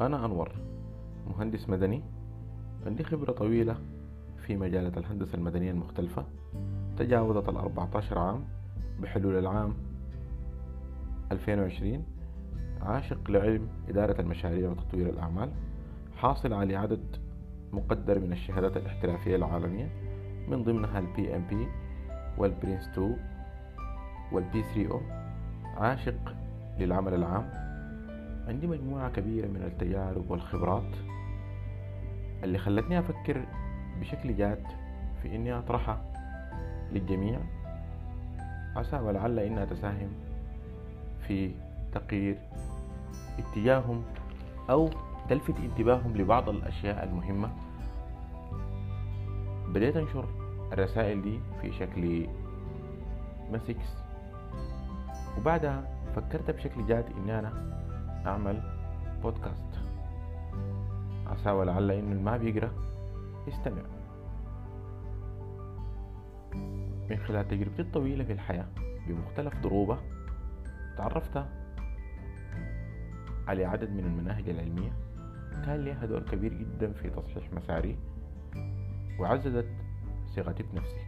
أنا أنور مهندس مدني. عندي خبرة طويلة في مجالات الهندسة المدنية المختلفة. تجاوزت الأربعة عشر عام بحلول العام 2020 عاشق لعلم إدارة المشاريع وتطوير الأعمال. حاصل على عدد مقدر من الشهادات الاحترافية العالمية من ضمنها ال PMP وال PRINCE2 وال P3O عاشق للعمل العام. عندي مجموعة كبيرة من التجارب والخبرات اللي خلتني أفكر بشكل جاد في إني أطرحها للجميع. عسى ولعل إنها تساهم في تغيير اتجاههم أو تلفت انتباههم لبعض الأشياء المهمة. بديت أنشر الرسائل دي في شكل مسكس. وبعدها فكرت بشكل جاد إني أنا أعمل بودكاست عسى ولعل اللي ما بيقرأ يستمع. من خلال تجربتي الطويلة في الحياة بمختلف ضروبها تعرفت على عدد من المناهج العلمية كان لها دور كبير جدا في تصحيح مساري وعززت ثقتي بنفسي.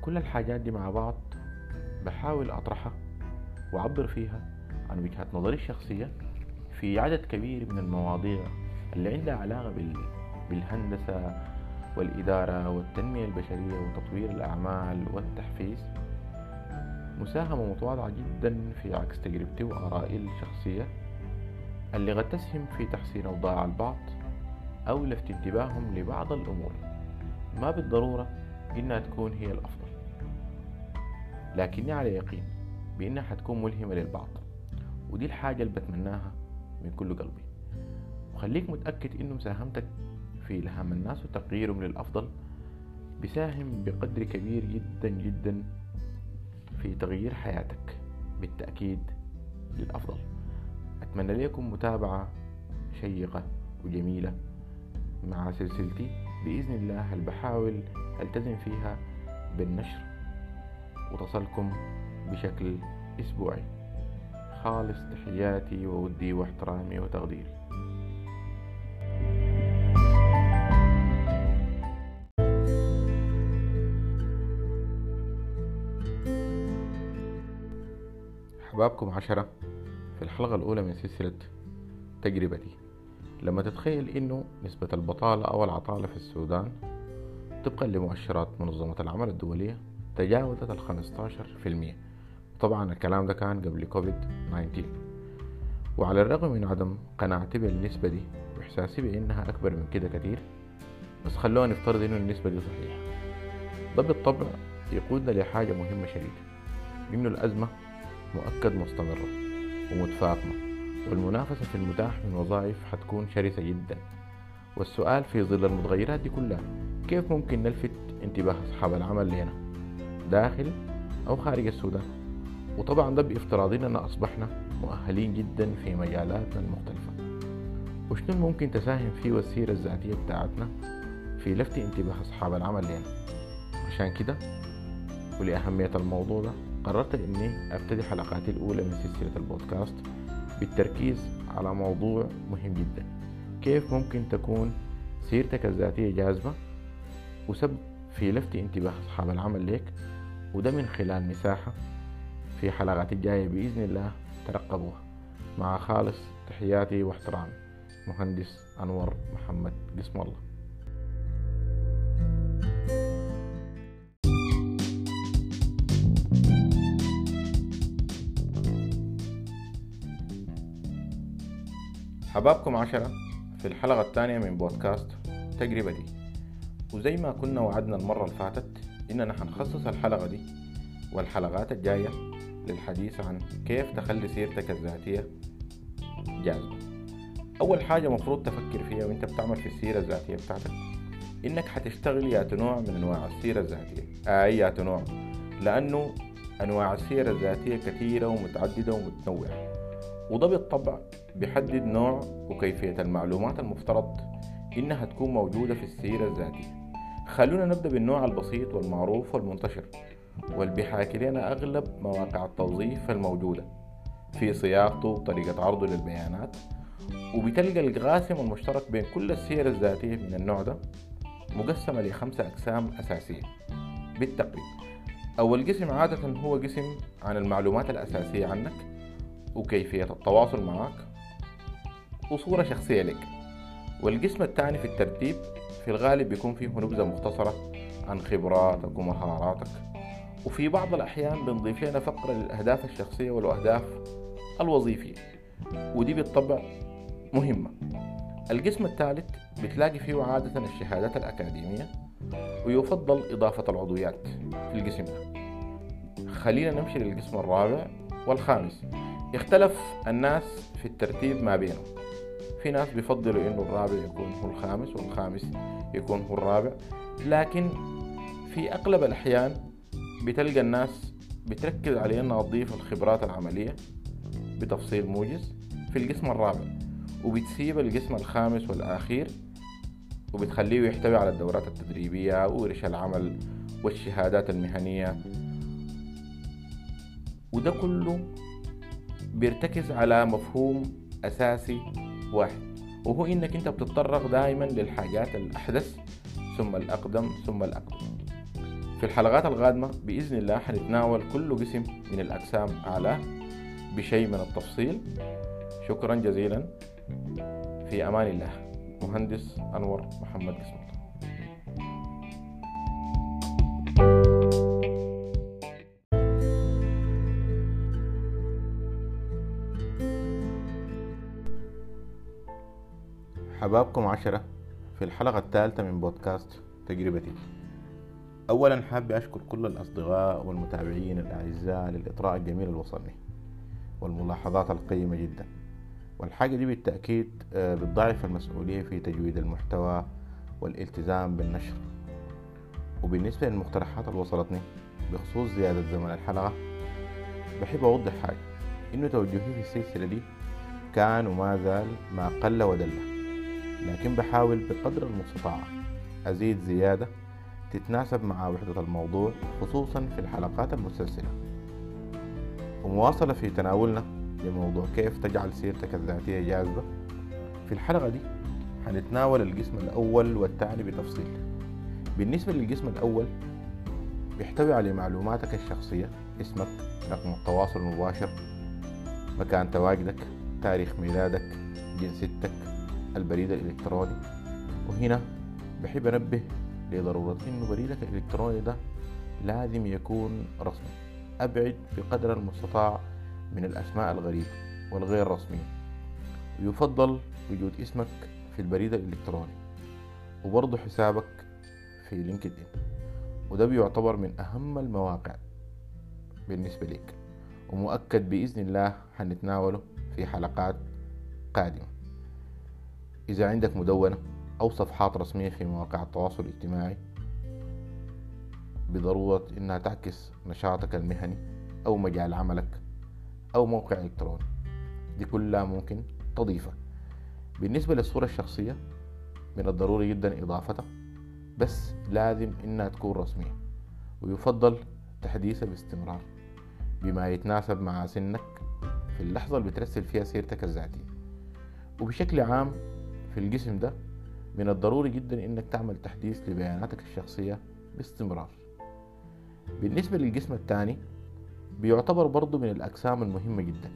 كل الحاجات دي مع بعض بحاول أطرحها وأعبر فيها عن وجهة نظري الشخصية في عدد كبير من المواضيع اللي عندها علاقة بالهندسة والإدارة والتنمية البشرية وتطوير الأعمال والتحفيز. مساهمة متواضعة جدا في عكس تجربتي وآرائي الشخصية اللي قد تسهم في تحسين أوضاع البعض أو لفت انتباههم لبعض الأمور. ما بالضرورة إنها تكون هي الأفضل لكني على يقين بإنها حتكون ملهمة للبعض. ودي الحاجة اللي بتمناها من كل قلبي. وخليك متأكد إنه مساهمتك في إلهام الناس وتغييرهم للأفضل بيساهم بقدر كبير جدا جدا في تغيير حياتك. بالتأكيد للأفضل. أتمنى لكم متابعة شيقة وجميلة مع سلسلتي. بإذن الله هل بحاول ألتزم فيها بالنشر وتصلكم بشكل أسبوعي. خالص تحياتي وودي واحترامي وتقديري. أحبابكم عشرة في الحلقة الأولى من سلسلة تجربتي. لما تتخيل إنه نسبة البطالة أو العطالة في السودان طبقا لمؤشرات منظمة العمل الدولية تجاوزت ال 15% طبعا الكلام ده كان قبل كوفيد 19 وعلى الرغم من عدم قناعتي بالنسبة دي وإحساسي بأنها أكبر من كده كتير بس خلونا نفترض إنه النسبة دي صحيحة. ده بالطبع يقودنا لحاجة مهمة شديدة إنه الأزمة مؤكد مستمرة ومتفاقمة والمنافسة في المتاح من وظائف حتكون شرسة جدا. والسؤال في ظل المتغيرات دي كلها كيف ممكن نلفت انتباه أصحاب العمل لهنا؟ داخل أو خارج السودان؟ وطبعا ده بافتراض أننا أصبحنا مؤهلين جدا في مجالاتنا المختلفة. وشنو ممكن تساهم فيه والسيرة الذاتية بتاعتنا في لفت انتباه أصحاب العمل لنا؟ عشان كده ولأهمية الموضوع ده قررت إني أبتدي حلقاتي الأولى من سلسلة البودكاست بالتركيز على موضوع مهم جدا. كيف ممكن تكون سيرتك الذاتية جاذبة؟ وسبب في لفت انتباه أصحاب العمل لك وده من خلال مساحة في حلقات الجاية بإذن الله ترقبوها. مع خالص تحياتي واحترامي مهندس أنور محمد قسم الله. حبابكم عشرة في الحلقة الثانية من بودكاست تجربتي وزي ما كنا وعدنا المرة اللي فاتت إننا حنخصص الحلقة دي والحلقات الجاية للحديث عن كيف تخلي سيرتك الذاتية جاذبة. أول حاجة مفروض تفكر فيها وإنت بتعمل في السيرة الذاتية بتاعتك إنك حتشتغل يا نوع من أنواع السيرة الذاتية. أي يا نوع لأنه أنواع السيرة الذاتية كثيرة ومتعددة ومتنوعة وده بالطبع بيحدد نوع وكيفية المعلومات المفترض إنها تكون موجودة في السيرة الذاتية. خلونا نبدأ بالنوع البسيط والمعروف والمنتشر. واللي بيحاكي لنا أغلب مواقع التوظيف الموجودة في صياغته وطريقة عرضه للبيانات وبتلقى القاسم المشترك بين كل السير الذاتية من النوع ده مقسمة لخمسة أقسام أساسية. بالتقريب أول قسم عادة هو قسم عن المعلومات الأساسية عنك وكيفية التواصل معك وصورة شخصية لك. والقسم الثاني في الترتيب في الغالب بيكون فيه نبذة مختصرة عن خبراتك ومهاراتك وفي بعض الأحيان بنضيف لنا فقرة للأهداف الشخصية والأهداف الوظيفية ودي بالطبع مهمة. القسم الثالث بتلاقي فيه عادة الشهادات الأكاديمية ويفضل إضافة العضويات في القسم ده. خلينا نمشي للقسم الرابع والخامس. اختلف الناس في الترتيب ما بينهم. في ناس بيفضلوا إنه الرابع يكون هو الخامس والخامس يكون هو الرابع. لكن في أغلب الأحيان بتلقى الناس بتركز على إنها تضيف الخبرات العملية بتفصيل موجز في القسم الرابع وبتسيب القسم الخامس والأخير وبتخليه يحتوي على الدورات التدريبية وورش العمل والشهادات المهنية. وده كله بيرتكز على مفهوم أساسي واحد وهو إنك أنت بتتطرق دائما للحاجات الأحدث ثم الأقدم ثم الأقدم. في الحلقات القادمة بإذن الله حنتناول كل قسم من الأقسام أعلاه بشيء من التفصيل. شكرا جزيلا. في أمان الله. مهندس أنور محمد بسم الله حبابكم عشرة في الحلقة الثالثة من بودكاست تجربتي. أولا حابب أشكر كل الأصدقاء والمتابعين الأعزاء للإطراء الجميل اللي وصلني والملاحظات القيمة جدا. والحاجة دي بالتأكيد آه، بتضاعف المسؤولية في تجويد المحتوى والالتزام بالنشر. وبالنسبة للمقترحات اللي وصلتني بخصوص زيادة زمن الحلقة بحب أوضح حاجة إنه توجهي في السلسلة دي كان وما زال ما قل ودل لكن بحاول بقدر المستطاع أزيد زيادة تتناسب مع وحدة الموضوع خصوصا في الحلقات المسلسلة ومواصلة في تناولنا لموضوع كيف تجعل سيرتك الذاتية جاذبة. في الحلقة دي حنتناول القسم الأول والثاني بتفصيل. بالنسبة للقسم الأول بيحتوي على معلوماتك الشخصية اسمك رقم التواصل المباشر مكان تواجدك تاريخ ميلادك جنسيتك البريد الإلكتروني. وهنا بحب أنبه لضرورة. إنه بريدك الإلكتروني ده لازم يكون رسمي. أبعد بقدر المستطاع من الأسماء الغريبة والغير رسمية. ويفضل وجود اسمك في البريد الإلكتروني. وبرضه حسابك في لينكد إن وده بيعتبر من أهم المواقع بالنسبة لك ومؤكد بإذن الله حنتناوله في حلقات قادمة. إذا عندك مدونة أو صفحات رسمية في مواقع التواصل الاجتماعي بضرورة إنها تعكس نشاطك المهني أو مجال عملك أو موقع إلكتروني. دي كلها ممكن تضيفها. بالنسبة للصورة الشخصية من الضروري جدا إضافتها بس لازم إنها تكون رسمية ويفضل تحديثها باستمرار بما يتناسب مع سنك في اللحظة اللي بترسل فيها سيرتك الذاتية. وبشكل عام في القسم ده من الضروري جدا إنك تعمل تحديث لبياناتك الشخصية باستمرار. بالنسبة للقسم الثاني بيعتبر برضو من الأقسام المهمة جدا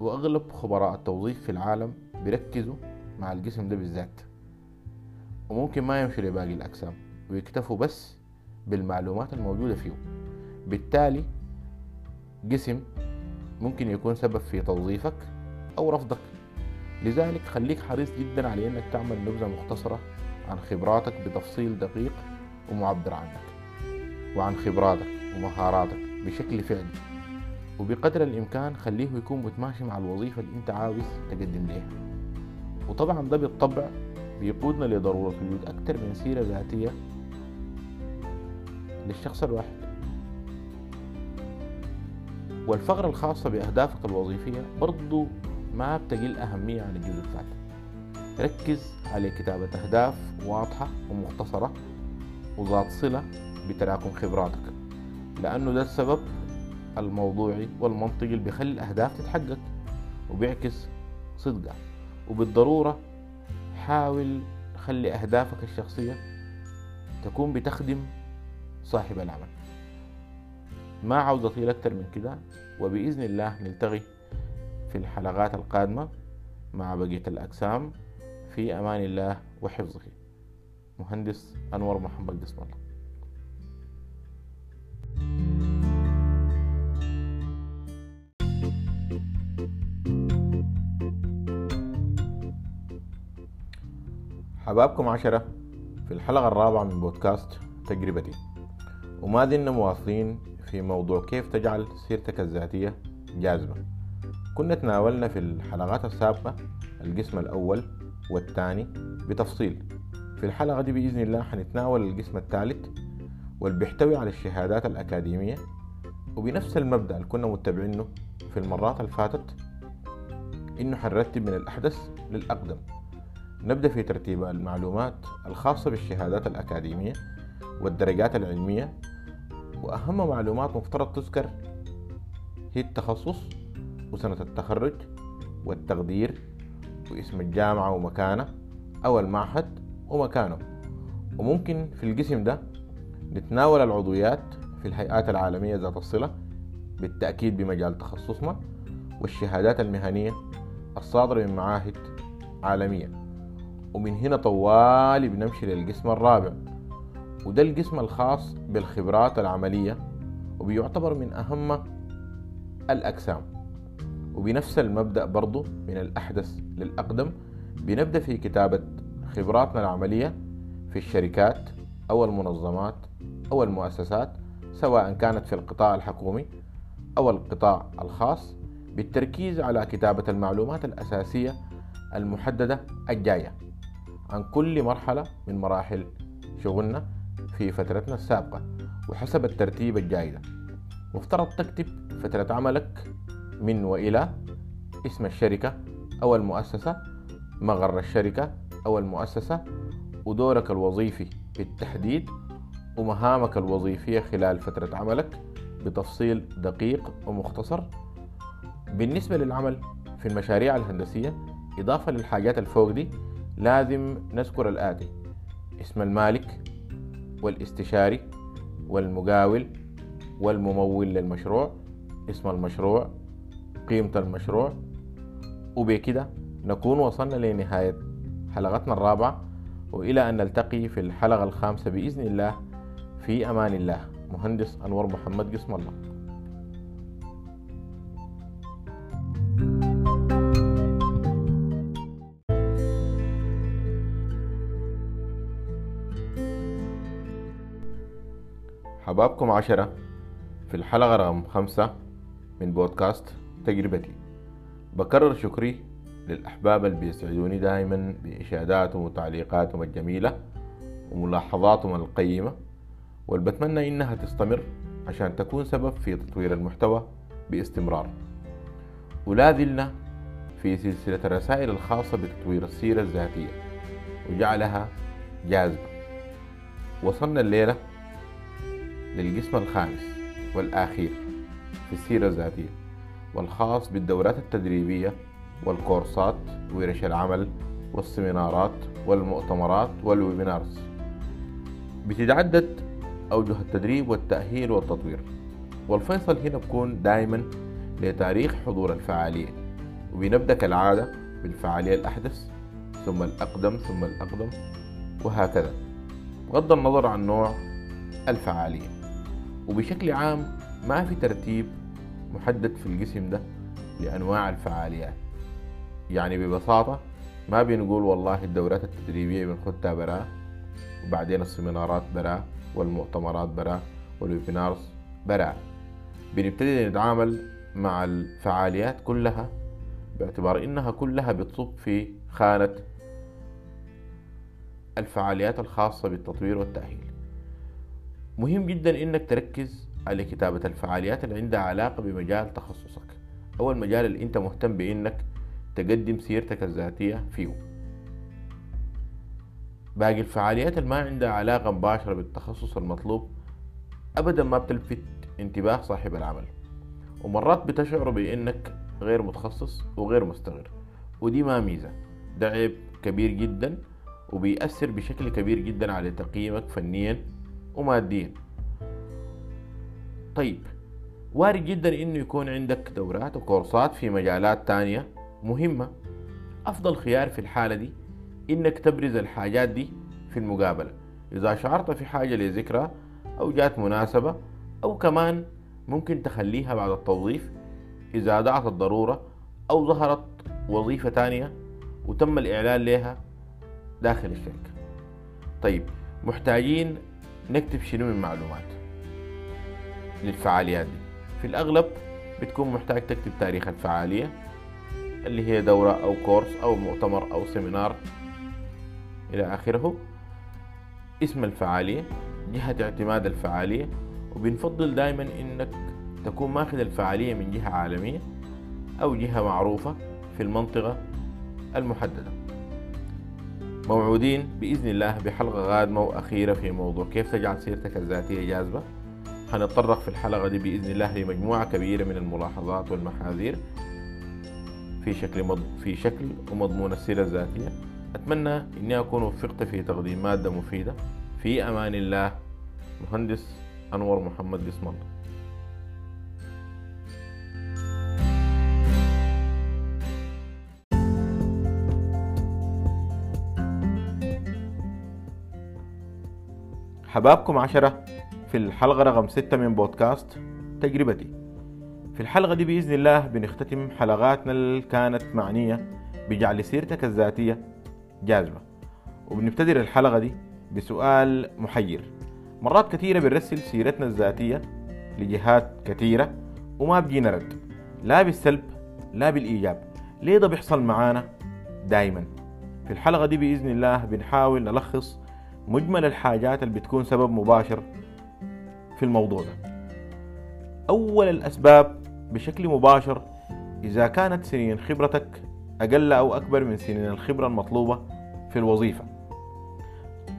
وأغلب خبراء التوظيف في العالم بيركزوا مع القسم ده بالذات وممكن ما يمشوا لباقي الأقسام ويكتفوا بس بالمعلومات الموجودة فيه. بالتالي قسم ممكن يكون سبب في توظيفك أو رفضك. لذلك خليك حريص جدا على إنك تعمل نبذة مختصرة عن خبراتك بتفصيل دقيق ومعبر عنك وعن خبراتك ومهاراتك بشكل فعلي. وبقدر الإمكان خليه يكون متماشي مع الوظيفة اللي أنت عاوز تقدم ليها. وطبعا ده بالطبع بيقودنا لضرورة وجود أكثر من سيرة ذاتية للشخص الواحد. والفقرة الخاصة بأهدافك الوظيفية برضو ما بتقل أهمية عن الجزء الثالث. ركز على كتابة أهداف واضحة ومختصرة وذات صلة بتراكم خبراتك لأنه ده السبب الموضوعي والمنطقي اللي بيخلي الأهداف تتحقق وبيعكس صدقها وبالضرورة حاول خلي أهدافك الشخصية تكون بتخدم صاحب العمل. ما عاوز أطيل أكتر من كده وبإذن الله نلتقي في الحلقات القادمة مع بقية الأقسام في أمان الله وحفظه. مهندس أنور محمد قسم الله. حبابكم عشرة في الحلقة الرابعة من بودكاست تجربتي. وما زلنا مواصلين في موضوع كيف تجعل سيرتك الذاتية جاذبة. كنا تناولنا في الحلقات السابقة القسم الأول والثاني بتفصيل. في الحلقة دي بإذن الله حنتناول القسم الثالث واللي بيحتوي على الشهادات الأكاديمية وبنفس المبدأ اللي كنا متبعينه في المرات اللي فاتت إنه حنرتب من الأحدث للأقدم. نبدأ في ترتيب المعلومات الخاصة بالشهادات الأكاديمية والدرجات العلمية وأهم معلومات مفترض تذكر هي التخصص وسنة التخرج والتقدير واسم الجامعة ومكانه أو المعهد ومكانه. وممكن في القسم ده نتناول العضويات في الهيئات العالمية ذات الصلة بالتأكيد بمجال تخصصنا والشهادات المهنية الصادرة من معاهد عالمية. ومن هنا طوالي بنمشي للقسم الرابع وده القسم الخاص بالخبرات العملية وبيعتبر من أهم الأقسام. وبنفس المبدأ برضو من الأحدث للأقدم بنبدأ في كتابة خبراتنا العملية في الشركات أو المنظمات أو المؤسسات سواء كانت في القطاع الحكومي أو القطاع الخاص بالتركيز على كتابة المعلومات الأساسية المحددة الجاية عن كل مرحلة من مراحل شغلنا في فترتنا السابقة وحسب الترتيب الجاي ده. مفترض تكتب فترة عملك من وإلى اسم الشركة أو المؤسسة مغر الشركة أو المؤسسة ودورك الوظيفي بالتحديد ومهامك الوظيفية خلال فترة عملك بتفصيل دقيق ومختصر. بالنسبة للعمل في المشاريع الهندسية إضافة للحاجات الفوق دي لازم نذكر الآتي اسم المالك والاستشاري والمقاول والممول للمشروع اسم المشروع قيمة المشروع. وبكده نكون وصلنا لنهاية حلقتنا الرابعة وإلى أن نلتقي في الحلقة الخامسة بإذن الله. في أمان الله. مهندس أنور محمد قسم الله. حبابكم عشرة في الحلقة رقم خمسة من بودكاست تجربتي بكرر شكري للأحباب اللي بيسعدوني دائما بإشاداتهم وتعليقاتهم الجميلة وملاحظاتهم القيمة واللي بتمنى إنها تستمر عشان تكون سبب في تطوير المحتوى باستمرار. ولا زلنا في سلسلة الرسائل الخاصة بتطوير السيرة الذاتية وجعلها جاذبة. وصلنا الليلة للقسم الخامس والأخير في السيرة الذاتية. والخاص بالدورات التدريبية والكورسات ورش العمل والسمينارات والمؤتمرات والويبينارز. بتتعدد أوجه التدريب والتأهيل والتطوير. والفيصل هنا بكون دائما لتاريخ حضور الفعالية وبنبدأ كالعادة بالفعالية الأحدث ثم الأقدم ثم الأقدم وهكذا. بغض النظر عن نوع الفعالية وبشكل عام ما في ترتيب محدد في القسم ده لأنواع الفعاليات. يعني ببساطة ما بنقول والله الدورات التدريبية بنخدها برا وبعدين ال seminars برا والمؤتمرات برا وال webinars برا. بنبتدي نتعامل مع الفعاليات كلها باعتبار إنها كلها بتصب في خانة الفعاليات الخاصة بالتطوير والتأهيل. مهم جدا إنك تركز على كتابة الفعاليات اللي عندها علاقة بمجال تخصصك. أو المجال اللي أنت مهتم بانك تقدم سيرتك الذاتية فيه. باقي الفعاليات اللي ما عندها علاقة مباشرة بالتخصص المطلوب أبدا ما بتلفت انتباه صاحب العمل. ومرات بتشعر بأنك غير متخصص وغير مستغر ودي ما ميزة. ده عيب كبير جدا وبيأثر بشكل كبير جدا على تقييمك فنيا وماديا. طيب وارد جدا إنه يكون عندك دورات وكورسات في مجالات تانية مهمة. أفضل خيار في الحالة دي إنك تبرز الحاجات دي في المقابلة. إذا شعرت في حاجة لذكرى أو جات مناسبة أو كمان ممكن تخليها بعد التوظيف إذا دعت الضرورة أو ظهرت وظيفة تانية وتم الإعلان لها داخل الشركة. طيب محتاجين نكتب شنو من معلومات؟ للفعاليات دي. في الأغلب بتكون محتاج تكتب تاريخ الفعالية اللي هي دورة أو كورس أو مؤتمر أو سيمينار إلى آخره. اسم الفعالية جهة اعتماد الفعالية وبنفضل دائما إنك تكون ماخذ الفعالية من جهة عالمية أو جهة معروفة في المنطقة المحددة. موعودين بإذن الله بحلقة قادمة وأخيرة في موضوع كيف تجعل سيرتك الذاتية جاذبة. حنتطرق في الحلقة دي بإذن الله لمجموعة كبيرة من الملاحظات والمحاذير. في شكل مض... في شكل ومضمون السيرة الذاتية أتمنى إني أكون وفقت في تقديم مادة مفيدة. في أمان الله. مهندس أنور محمد الله. حبابكم عشرة. في الحلقة رقم ستة من بودكاست تجربتي. في الحلقة دي بإذن الله بنختتم حلقاتنا اللي كانت معنية بجعل سيرتك الذاتية جاذبة. وبنبتدر الحلقة دي بسؤال محير. مرات كثيرة بنرسل سيرتنا الذاتية لجهات كثيرة وما بجينا رد. لا بالسلب لا بالإيجاب. ليه ده بيحصل معانا؟ دايما. في الحلقة دي بإذن الله بنحاول نلخص مجمل الحاجات اللي بتكون سبب مباشر في الموضوع ده. أول الأسباب بشكل مباشر إذا كانت سنين خبرتك أقل أو أكبر من سنين الخبرة المطلوبة في الوظيفة.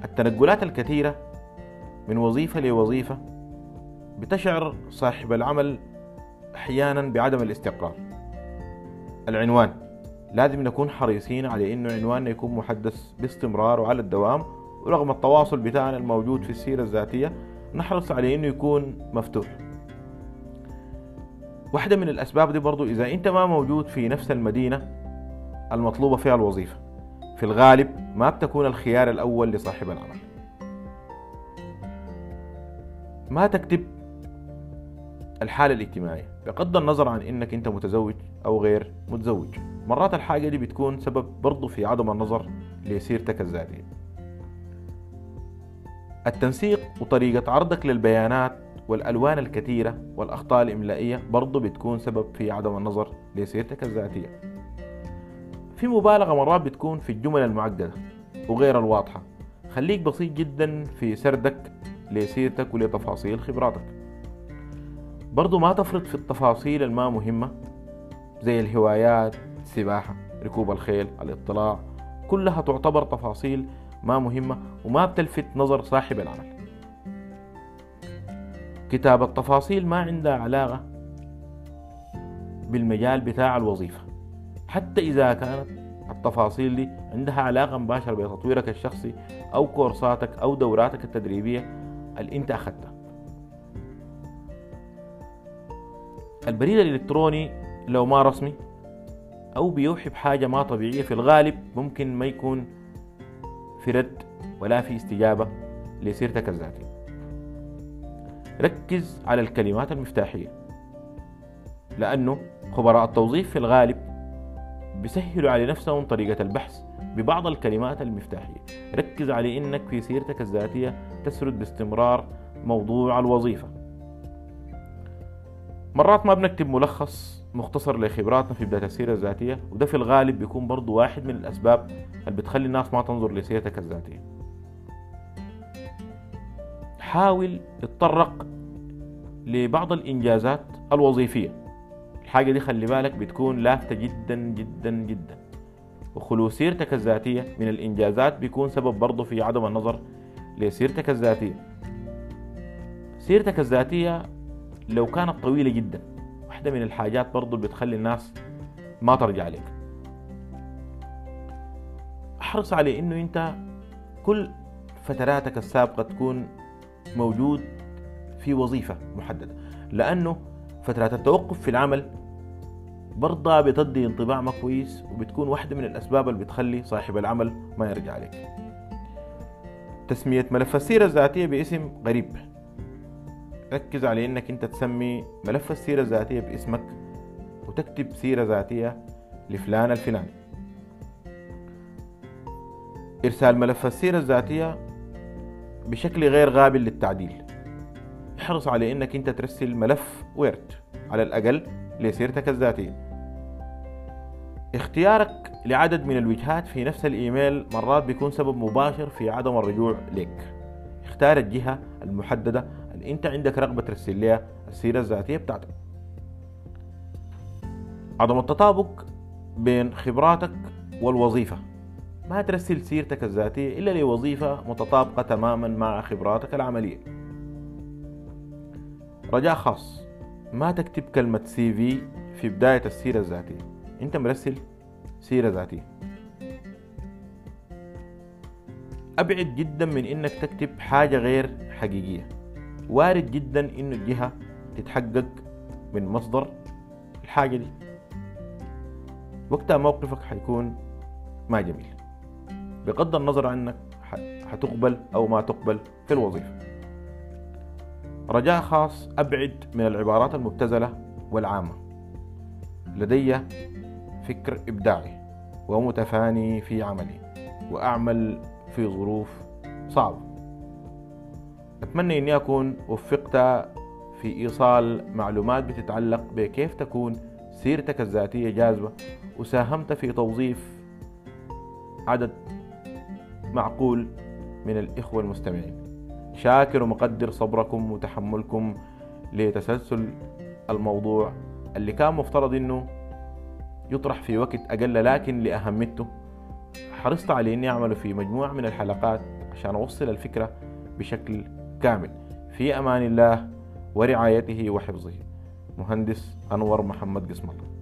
التنقلات الكثيرة من وظيفة لوظيفة بتشعر صاحب العمل أحيانا بعدم الاستقرار. العنوان لازم نكون حريصين على إنه عنواننا يكون محدث باستمرار وعلى الدوام ورغم التواصل بتاعنا الموجود في السيرة الذاتية نحرص على إنه يكون مفتوح. واحدة من الأسباب دي برضو إذا أنت ما موجود في نفس المدينة المطلوبة فيها الوظيفة في الغالب ما بتكون الخيار الأول لصاحب العمل ما تكتب الحالة الاجتماعية بغض النظر عن إنك أنت متزوج أو غير متزوج. مرات الحاجة دي بتكون سبب برضو في عدم النظر لسيرتك الذاتية. التنسيق وطريقة عرضك للبيانات والألوان الكثيرة والأخطاء الإملائية برضو بتكون سبب في عدم النظر لسيرتك الذاتية. في مبالغة مرات بتكون في الجمل المعقدة وغير الواضحة خليك بسيط جدا في سردك لسيرتك ولتفاصيل خبراتك. برضو ما تفرط في التفاصيل الما مهمة زي الهوايات السباحة ركوب الخيل الاطلاع كلها تعتبر تفاصيل ما مهمة وما بتلفت نظر صاحب العمل. كتابة تفاصيل ما عندها علاقة بالمجال بتاع الوظيفة. حتى إذا كانت التفاصيل دي عندها علاقة مباشرة بتطويرك الشخصي أو كورساتك أو دوراتك التدريبية اللي أنت أخذتها. البريد الإلكتروني لو ما رسمي أو بيوحي بحاجة ما طبيعية في الغالب ممكن ما يكون في رد ولا في استجابة لسيرتك الذاتية ركز على الكلمات المفتاحية لأنه خبراء التوظيف في الغالب بيسهلوا على نفسهم طريقة البحث ببعض الكلمات المفتاحية. ركز على إنك في سيرتك الذاتية تسرد باستمرار موضوع الوظيفة. مرات ما بنكتب ملخص مختصر لخبراتنا في بداية السيرة الذاتية وده في الغالب بيكون برضو واحد من الأسباب اللي بتخلي الناس ما تنظر لسيرتك الذاتية. حاول تتطرق لبعض الإنجازات الوظيفية. الحاجة دي خلي بالك بتكون لافتة جدا جدا جدا. وخلو سيرتك الذاتية من الإنجازات بيكون سبب برضه في عدم النظر لسيرتك الذاتية. سيرتك الذاتية لو كانت طويلة جدا واحدة من الحاجات برضو بتخلي الناس ما ترجع لك. أحرص على إنه أنت كل فتراتك السابقة تكون موجود في وظيفة محددة. لأنه فترات التوقف في العمل برضه بتدي انطباع ما كويس وبتكون واحدة من الأسباب اللي بتخلي صاحب العمل ما يرجع عليك تسمية ملف السيرة الذاتية باسم غريب. ركز على إنك أنت تسمي ملف السيرة الذاتية باسمك وتكتب سيرة ذاتية لفلان الفلاني. إرسال ملف السيرة الذاتية بشكل غير قابل للتعديل. احرص على إنك أنت ترسل ملف ويرد على الأقل لسيرتك الذاتية. اختيارك لعدد من الوجهات في نفس الإيميل مرات بيكون سبب مباشر في عدم الرجوع لك. اختار الجهة المحددة انت عندك رغبة ترسل لها السيرة الذاتية بتاعتك. عدم التطابق بين خبراتك والوظيفة. ما ترسل سيرتك الذاتية إلا لوظيفة متطابقة تماما مع خبراتك العملية. رجاء خاص ما تكتب كلمة سي في في بداية السيرة الذاتية. انت مرسل سيرة ذاتية. أبعد جدا من إنك تكتب حاجة غير حقيقية. وارد جدا إنه الجهة تتحقق من مصدر الحاجة دي. وقتها موقفك حيكون ما جميل. بغض النظر عنك حتقبل أو ما تقبل في الوظيفة. رجاء خاص أبعد من العبارات المبتذلة والعامة. لدي فكر إبداعي ومتفاني في عملي وأعمل في ظروف صعبة. أتمنى أني أكون وفقت في إيصال معلومات بتتعلق بكيف تكون سيرتك الذاتية جاذبة وساهمت في توظيف عدد معقول من الإخوة المستمعين. شاكر ومقدر صبركم وتحملكم لتسلسل الموضوع اللي كان مفترض إنه يطرح في وقت أقل لكن لأهميته. حرصت على إني اعمله في مجموعة من الحلقات عشان أوصل الفكرة بشكل كامل. في أمان الله ورعايته وحفظه. مهندس أنور محمد قسم الله